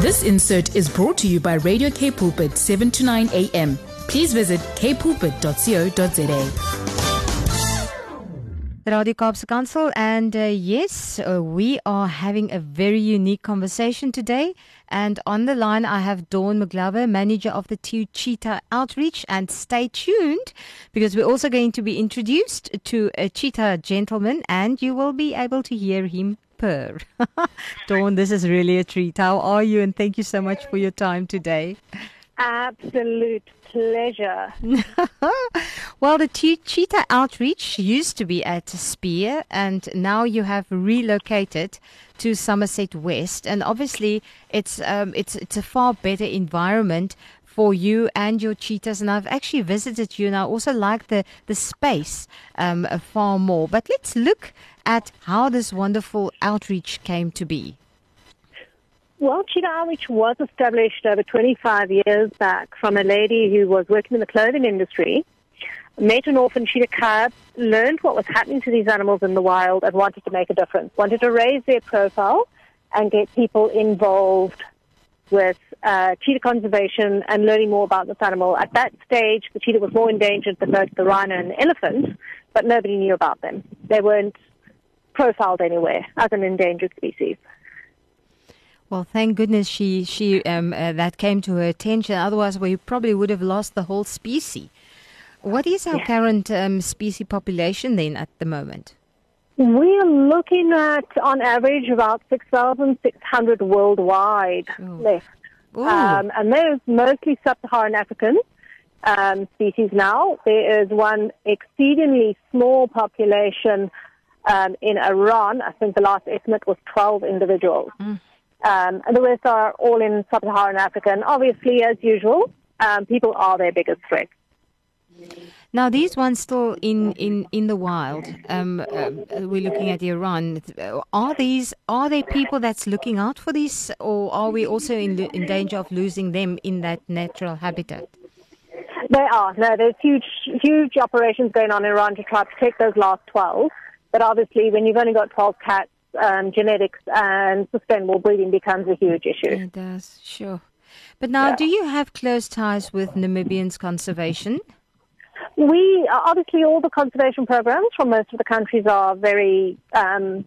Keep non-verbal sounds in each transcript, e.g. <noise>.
This insert is brought to you by Radio K Pulpit 7 to 9 a.m. Please visit kpulpit.co.za. Radio Kaapse Council, and uh, yes, uh, we are having a very unique conversation today. And on the line, I have Dawn McGlover, manager of the Two Cheetah Outreach. And stay tuned because we're also going to be introduced to a cheetah gentleman, and you will be able to hear him purr. <laughs> Dawn, this is really a treat. How are you? And thank you so much for your time today. Absolute pleasure. <laughs> well, the Che- Cheetah Outreach used to be at Spier, and now you have relocated to Somerset West. And obviously, it's um, it's it's a far better environment for you and your cheetahs. And I've actually visited you, and I also like the the space um, far more. But let's look at how this wonderful outreach came to be. Well, Cheetah Outreach was established over 25 years back from a lady who was working in the clothing industry, met an orphan cheetah cub, learned what was happening to these animals in the wild, and wanted to make a difference, wanted to raise their profile and get people involved with uh, cheetah conservation and learning more about this animal. At that stage, the cheetah was more endangered than both the rhino and the elephant, but nobody knew about them. They weren't profiled anywhere as an endangered species. Well, thank goodness she she um, uh, that came to her attention. Otherwise, we probably would have lost the whole species. What is our Yeah. current um, species population then at the moment? We're looking at, on average, about 6,600 worldwide Oh. left. Ooh, Um, and there's mostly sub-Saharan African um, species now. There is one exceedingly small population um, in Iran. I think the last estimate was 12 individuals. Mm. Um, and the rest are all in sub-Saharan Africa. And obviously, as usual, um, people are their biggest threat. Now these ones still in, in, in the wild. Um, um, we're looking at Iran. Are these are there people that's looking out for these, or are we also in, in danger of losing them in that natural habitat? They are. No, there's huge, huge operations going on in Iran to try to protect those last 12. But obviously, when you've only got 12 cats, um, genetics and sustainable breeding becomes a huge issue. It does, sure. But now, Yeah. do you have close ties with Namibians conservation? We uh, obviously all the conservation programs from most of the countries are very um,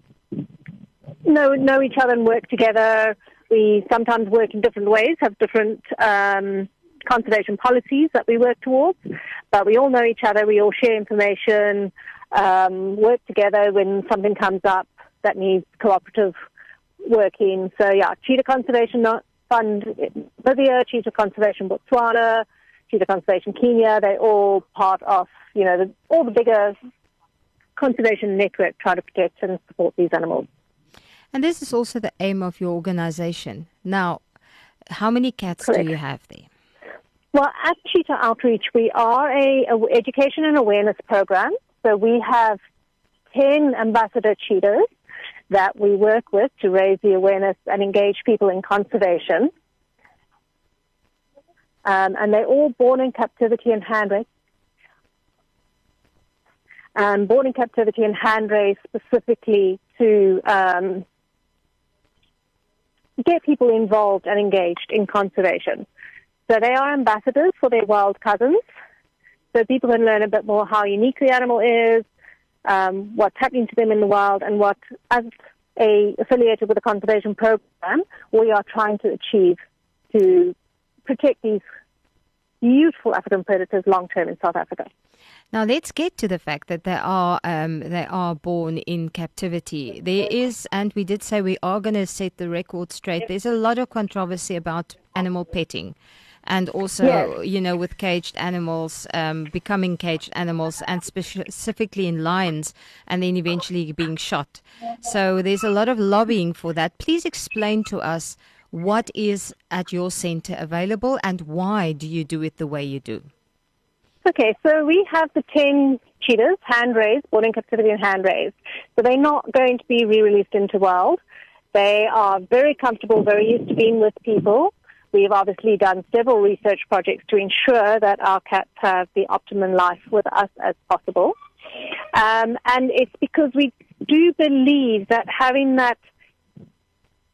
know know each other and work together. We sometimes work in different ways, have different um, conservation policies that we work towards, but we all know each other. We all share information, um, work together when something comes up that needs cooperative working. So yeah, Cheetah Conservation Fund, Namibia, Cheetah Conservation Botswana, Cheetah Conservation Kenya, they're all part of, you know, the, all the bigger conservation network try to protect and support these animals. And this is also the aim of your organization. Now, how many cats do you have there? Well, at Cheetah Outreach, we are a, a education and awareness program. So we have 10 ambassador cheetahs that we work with to raise the awareness and engage people in conservation. Um, and they're all born in captivity and hand raised. Um, born in captivity and hand raised specifically to um, get people involved and engaged in conservation. So they are ambassadors for their wild cousins. So people can learn a bit more how unique the animal is, um, what's happening to them in the wild, and what, as a affiliated with a conservation program, we are trying to achieve to protect these beautiful African predators long term in South Africa. Now let's get to the fact that they are um, they are born in captivity. There is, and we did say we are going to set the record straight. There's a lot of controversy about animal petting, and also Yes. you know with caged animals um, becoming caged animals, and specifically in lions, and then eventually being shot. So there's a lot of lobbying for that. Please explain to us what is at your center available and why do you do it the way you do. Okay, so we have the 10 cheetahs, hand raised, born in captivity and hand raised. So they're not going to be re-released into wild. They are very comfortable, very used to being with people. We've obviously done several research projects to ensure that our cats have the optimum life with us as possible. Um, and it's because we do believe that having that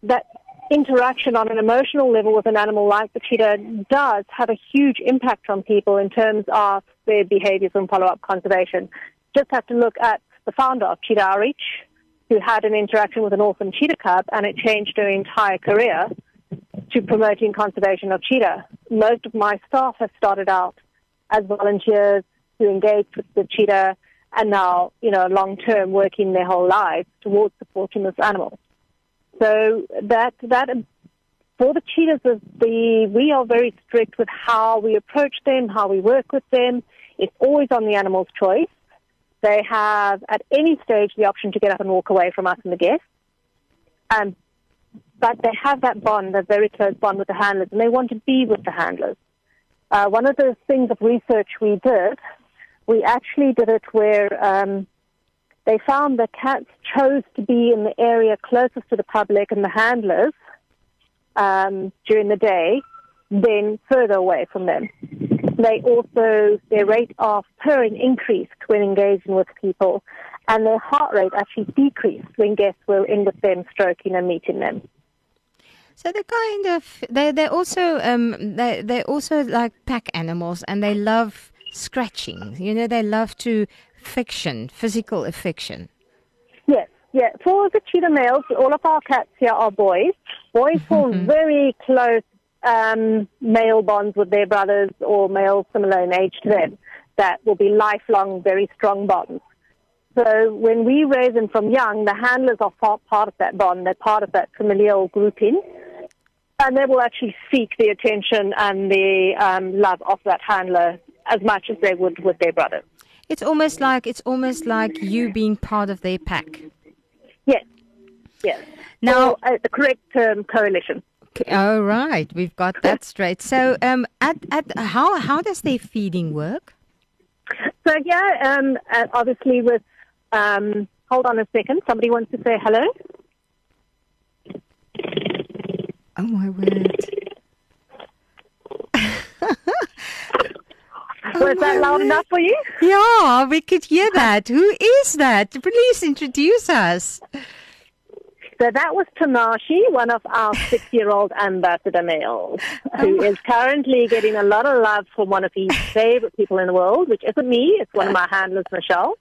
that interaction on an emotional level with an animal like the cheetah does have a huge impact on people in terms of their behaviors and follow-up conservation. Just have to look at the founder of Cheetah Outreach, who had an interaction with an orphan cheetah cub, and it changed her entire career to promoting conservation of cheetah. Most of my staff have started out as volunteers who engaged with the cheetah and now, you know, long term working their whole lives towards supporting this animal. So that that for the cheetahs, the we are very strict with how we approach them, how we work with them. It's always on the animal's choice. They have at any stage the option to get up and walk away from us and the guests. Um, but they have that bond, a very close bond with the handlers, and they want to be with the handlers. Uh, one of the things of research we did, we actually did it where um, they found that cats chose to be in the area closest to the public and the handlers um, during the day than further away from them. They also, their rate of purring increased when engaging with people, and their heart rate actually decreased when guests were in with them, stroking and meeting them. So they're kind of they they're also um they they're also like pack animals and they love scratching. You know, they love to fiction, physical affection. Yes, yeah. For the cheetah males, all of our cats here are boys. Boys <laughs> form very close um, male bonds with their brothers or males similar in age to them that will be lifelong, very strong bonds. So when we raise them from young, the handlers are part of that bond. They're part of that familial grouping. And they will actually seek the attention and the um, love of that handler as much as they would with their brothers. It's almost like it's almost like you being part of their pack. Yes, yes. Now, or, uh, the correct term, coalition. All right, we've got that straight. So, um, at at how how does their feeding work? So yeah, um, uh, obviously with um, hold on a second. Somebody wants to say hello. Oh my word! <laughs> Was that loud enough for you? Yeah, we could hear that. Who is that? Please introduce us. So that was Tanashi, one of our <laughs> six-year-old ambassador males, who is currently getting a lot of love from one of his <laughs> favorite people in the world, which isn't me. It's one of my handlers, Michelle.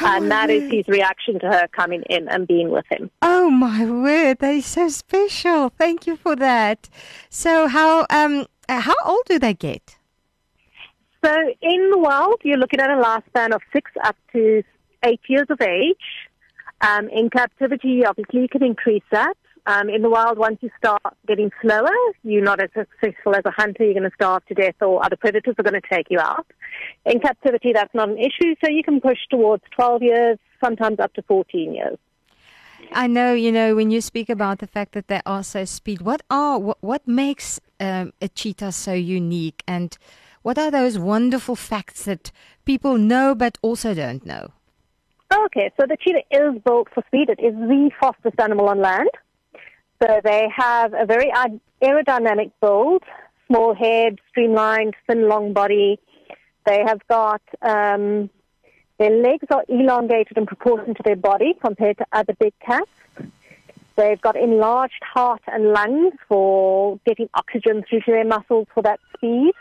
And that is his reaction to her coming in and being with him. Oh my word, that is so special. Thank you for that. So how um how old do they get? So in the wild, you're looking at a lifespan of six up to eight years of age. Um, in captivity, obviously, you can increase that. Um, in the wild, once you start getting slower, you're not as successful as a hunter. You're going to starve to death, or other predators are going to take you out. In captivity, that's not an issue, so you can push towards 12 years, sometimes up to 14 years. I know, you know, when you speak about the fact that they are so speed, what are what, what makes um, a cheetah so unique, and what are those wonderful facts that people know but also don't know? Okay, so the cheetah is built for speed. It is the fastest animal on land. So they have a very aerodynamic build, small head, streamlined, thin, long body. They have got um, their legs are elongated in proportion to their body compared to other big cats. They've got enlarged heart and lungs for getting oxygen through to their muscles for that speed.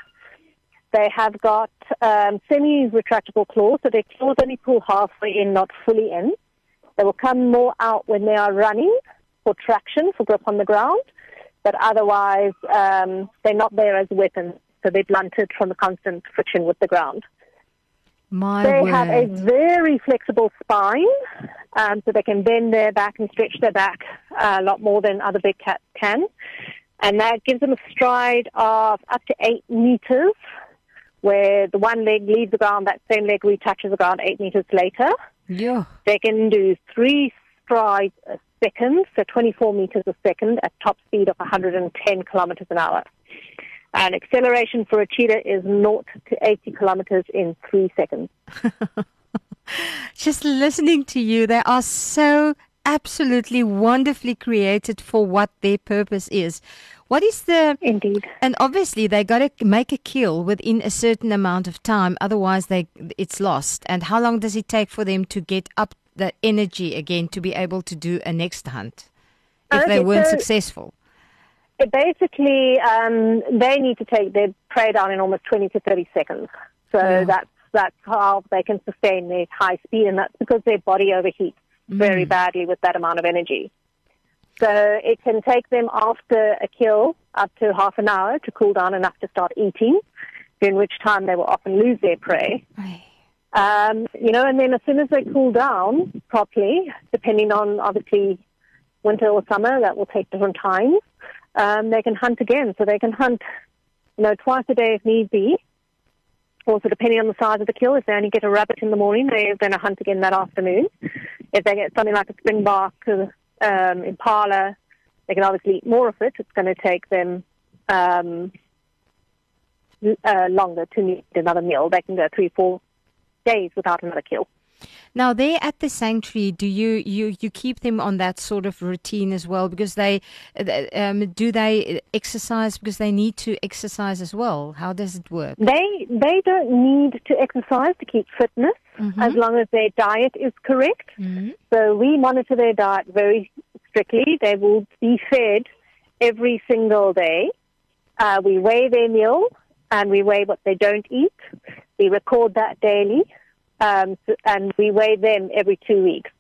They have got um, semi-retractable claws, so their claws only pull halfway in, not fully in. They will come more out when they are running for traction, for grip on the ground, but otherwise um, they're not there as weapons, so they're blunted from the constant friction with the ground. My they word. have a very flexible spine, um, so they can bend their back and stretch their back uh, a lot more than other big cats can. And that gives them a stride of up to eight meters, where the one leg leaves the ground, that same leg retouches the ground eight meters later. Yeah. They can do three strides a uh, second, so 24 meters a second at top speed of 110 kilometers an hour. And acceleration for a cheetah is 0 to 80 kilometers in three seconds. <laughs> Just listening to you, they are so absolutely wonderfully created for what their purpose is. What is the Indeed. and obviously they got to make a kill within a certain amount of time, otherwise they it's lost. And how long does it take for them to get up the energy again to be able to do a next hunt? if they weren't so- successful? It basically, um, they need to take their prey down in almost 20 to 30 seconds. So that's that's how they can sustain their high speed, and that's because their body overheats very badly with that amount of energy. So it can take them after a kill up to half an hour to cool down enough to start eating, in which time they will often lose their prey. Um, you know, and then as soon as they cool down properly, depending on obviously winter or summer, that will take different times. Um, they can hunt again, so they can hunt, you know, twice a day if need be. Also, depending on the size of the kill, if they only get a rabbit in the morning, they're going to hunt again that afternoon. If they get something like a springbok, um, impala, they can obviously eat more of it. It's going to take them um, uh, longer to need another meal. They can go three, four days without another kill. Now, there at the sanctuary, do you, you, you keep them on that sort of routine as well? Because they, um, do they exercise because they need to exercise as well? How does it work? They they don't need to exercise to keep fitness as long as their diet is correct. So we monitor their diet very strictly. They will be fed every single day. Uh, we weigh their meal and we weigh what they don't eat. We record that daily, um, and we weigh them every two weeks.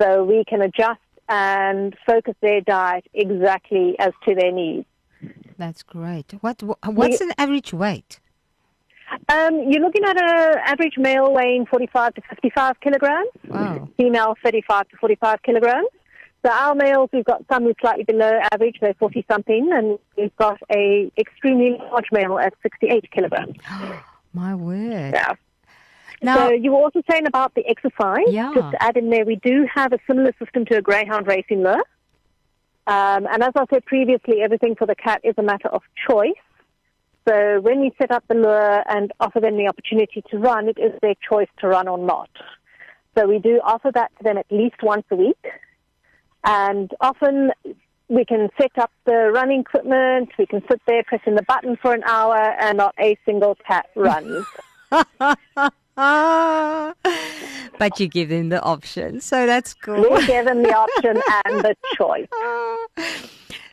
So we can adjust and focus their diet exactly as to their needs. That's great. What, wha- what's an average weight? Um, you're looking at an average male weighing 45 to 55 kilograms, Wow. female 35 to 45 kilograms. So our males, we've got some who's slightly below average, they're 40 something, and we've got a extremely large male at 68 kilograms. <gasps> My word. Yeah. Now, so you were also saying about the exercise. Yeah. Just to add in there, we do have a similar system to a greyhound racing lure. Um, and as I said previously, everything for the cat is a matter of choice. So when we set up the lure and offer them the opportunity to run, it is their choice to run or not. So we do offer that to them at least once a week. And often we can set up the running equipment, we can sit there pressing the button for an hour and not a single cat runs. <laughs> <laughs> but you give them the option, so that's cool. We give them the option and the <laughs> choice.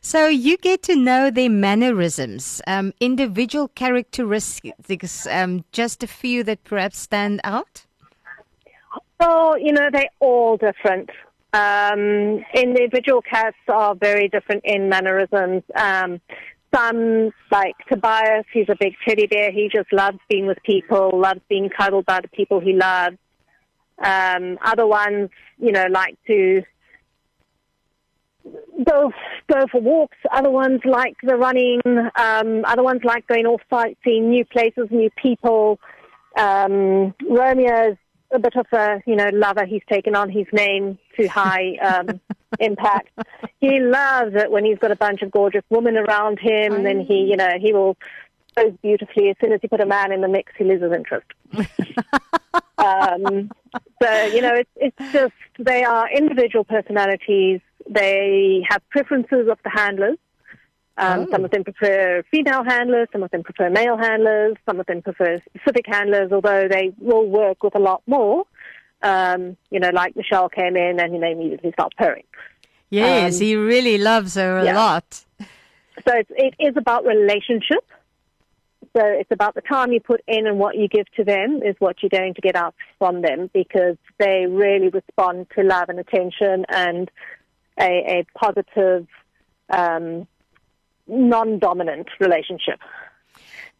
So you get to know their mannerisms, um, individual characteristics, um, just a few that perhaps stand out. So, you know, they're all different. Um, individual cats are very different in mannerisms. Um, some, like Tobias, he's a big teddy bear. He just loves being with people, loves being cuddled by the people he loves. Um, other ones, you know, like to go go for walks. Other ones like the running. Um, other ones like going off site, seeing new places, new people. Um, Romeo's a bit of a you know lover. He's taken on his name to high um, <laughs> impact. He loves it when he's got a bunch of gorgeous women around him. Then he you know he will pose beautifully. As soon as you put a man in the mix, he loses interest. <laughs> um, so you know, it's it's just they are individual personalities. They have preferences of the handlers. Um, Oh. Some of them prefer female handlers. Some of them prefer male handlers. Some of them prefer specific handlers. Although they will work with a lot more. Um, you know, like Michelle came in and they immediately start purring. Yes, Um, he really loves her a yeah. lot. So it's, it is about relationship. So it's about the time you put in and what you give to them is what you're going to get out from them because they really respond to love and attention and a, a positive, um, non-dominant relationship.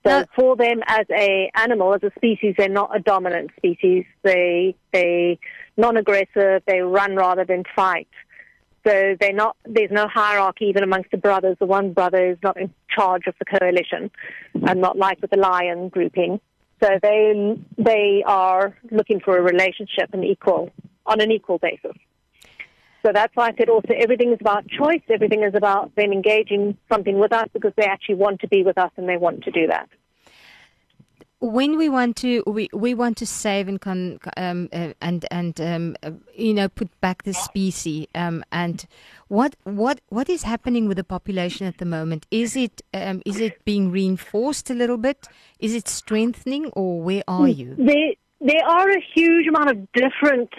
So for them as a animal, as a species, they're not a dominant species. They they non-aggressive. They run rather than fight. So they're not. There's no hierarchy even amongst the brothers. The one brother is not in charge of the coalition, and not like with the lion grouping. So they they are looking for a relationship and equal on an equal basis. So that's why I said also everything is about choice. Everything is about them engaging something with us because they actually want to be with us and they want to do that. When we want to we, we want to save and um, uh, and and um, uh, you know put back the species um, and what what what is happening with the population at the moment is it um, is it being reinforced a little bit is it strengthening or where are you There, there are a huge amount of different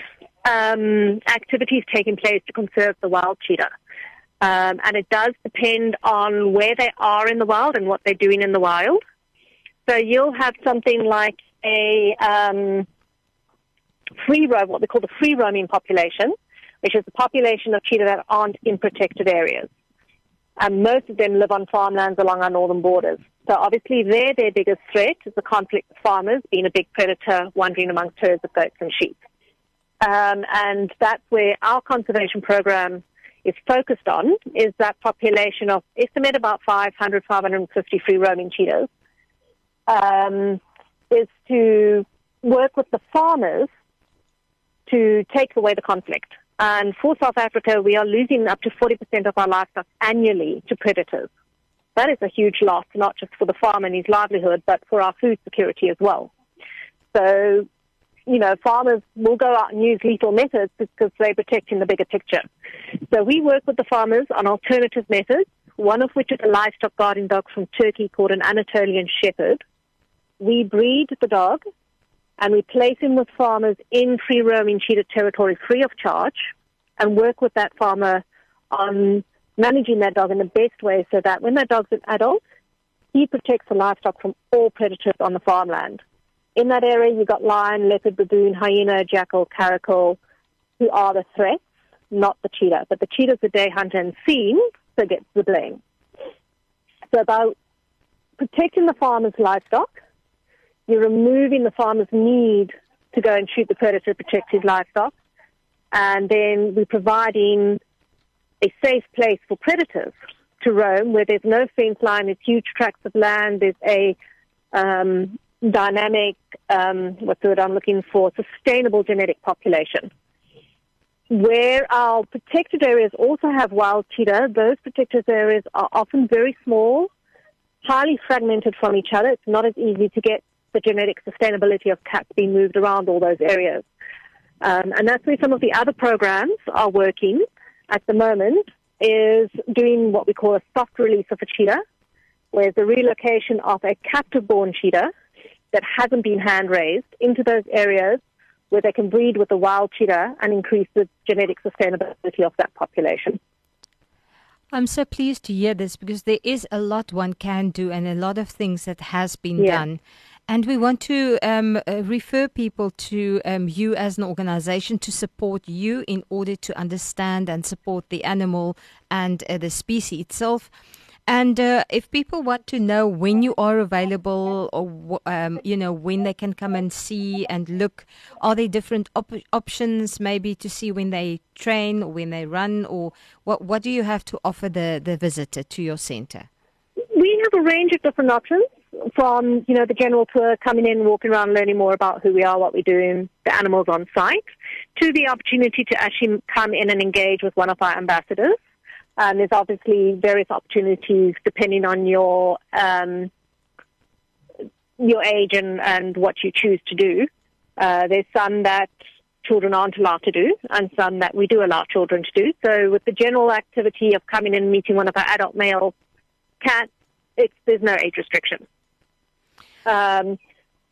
um, activities taking place to conserve the wild cheetah. Um, and it does depend on where they are in the wild and what they're doing in the wild. So you'll have something like a um, free roam, what they call the free roaming population, which is the population of cheetah that aren't in protected areas. And most of them live on farmlands along our northern borders. So obviously there their biggest threat is the conflict with farmers being a big predator wandering amongst herds of goats and sheep. Um, and that's where our conservation program is focused on, is that population of, estimate about 500, 550 free roaming cheetahs, um, is to work with the farmers to take away the conflict. And for South Africa, we are losing up to 40% of our livestock annually to predators. That is a huge loss, not just for the farmer and his livelihood, but for our food security as well. So, you know, farmers will go out and use lethal methods because they're protecting the bigger picture. So we work with the farmers on alternative methods, one of which is a livestock guarding dog from Turkey called an Anatolian Shepherd. We breed the dog and we place him with farmers in free roaming cheetah territory free of charge and work with that farmer on managing that dog in the best way so that when that dog's an adult, he protects the livestock from all predators on the farmland. In that area, you've got lion, leopard, baboon, hyena, jackal, caracal, who are the threats, not the cheetah. But the cheetah's a day hunter and seen, so gets the blame. So about protecting the farmer's livestock, you're removing the farmer's need to go and shoot the predator to protect his livestock. And then we're providing a safe place for predators to roam where there's no fence line, there's huge tracts of land, there's a um, dynamic, um, what's the word I'm looking for, sustainable genetic population. Where our protected areas also have wild cheetah, those protected areas are often very small, highly fragmented from each other. It's not as easy to get the genetic sustainability of cats being moved around all those areas. Um, and that's where some of the other programs are working at the moment is doing what we call a soft release of a cheetah, where the relocation of a captive-born cheetah that hasn't been hand raised into those areas where they can breed with the wild cheetah and increase the genetic sustainability of that population. I'm so pleased to hear this because there is a lot one can do and a lot of things that has been Yeah. done. And we want to um, uh, refer people to um, you as an organization to support you in order to understand and support the animal and uh, the species itself. And uh, if people want to know when you are available, or um, you know when they can come and see and look, are there different op- options maybe to see when they train or when they run, or what what do you have to offer the the visitor to your center? We have a range of different options from, you know, the general tour, coming in, walking around, learning more about who we are, what we do, the animals on site, to the opportunity to actually come in and engage with one of our ambassadors. Um, there's obviously various opportunities depending on your um, your age and, and what you choose to do. Uh, there's some that children aren't allowed to do, and some that we do allow children to do. So, with the general activity of coming in and meeting one of our adult male cats, it's, there's no age restriction. Um,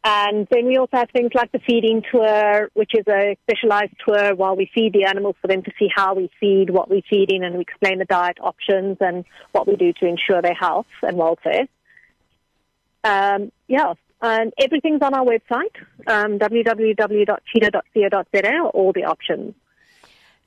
and then we also have things like the feeding tour, which is a specialized tour while we feed the animals for them to see how we feed, what we're feeding, and we explain the diet options and what we do to ensure their health and welfare. Um, yeah, and everything's on our website, um, www.cheetah.co.za, all the options.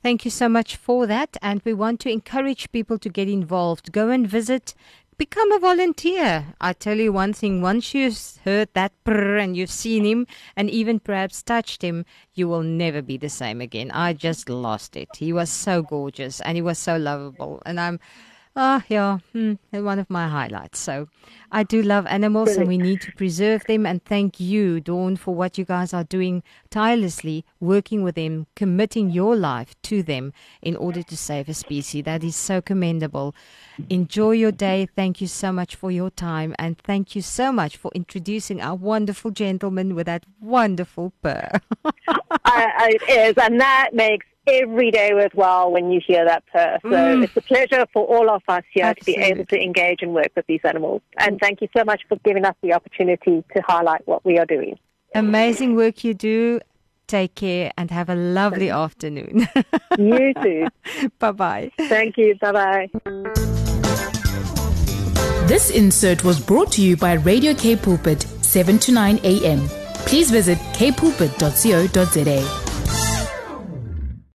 Thank you so much for that. And we want to encourage people to get involved. Go and visit, become a volunteer. I tell you one thing once you've heard that prr and you've seen him and even perhaps touched him, you will never be the same again. I just lost it. He was so gorgeous and he was so lovable. And I'm. Oh, yeah, hmm, one of my highlights. So I do love animals and we need to preserve them. And thank you, Dawn, for what you guys are doing tirelessly, working with them, committing your life to them in order to save a species. That is so commendable. Enjoy your day. Thank you so much for your time. And thank you so much for introducing our wonderful gentleman with that wonderful purr. <laughs> I, it is, and that makes every day with well, when you hear that purr. So mm. it's a pleasure for all of us here Absolutely. to be able to engage and work with these animals. And thank you so much for giving us the opportunity to highlight what we are doing. Amazing work you do. Take care and have a lovely afternoon. <laughs> <laughs> you too. bye bye. Thank you. Bye bye. This insert was brought to you by Radio K Pulpit, 7 to 9 a.m. Please visit kpulpit.co.za.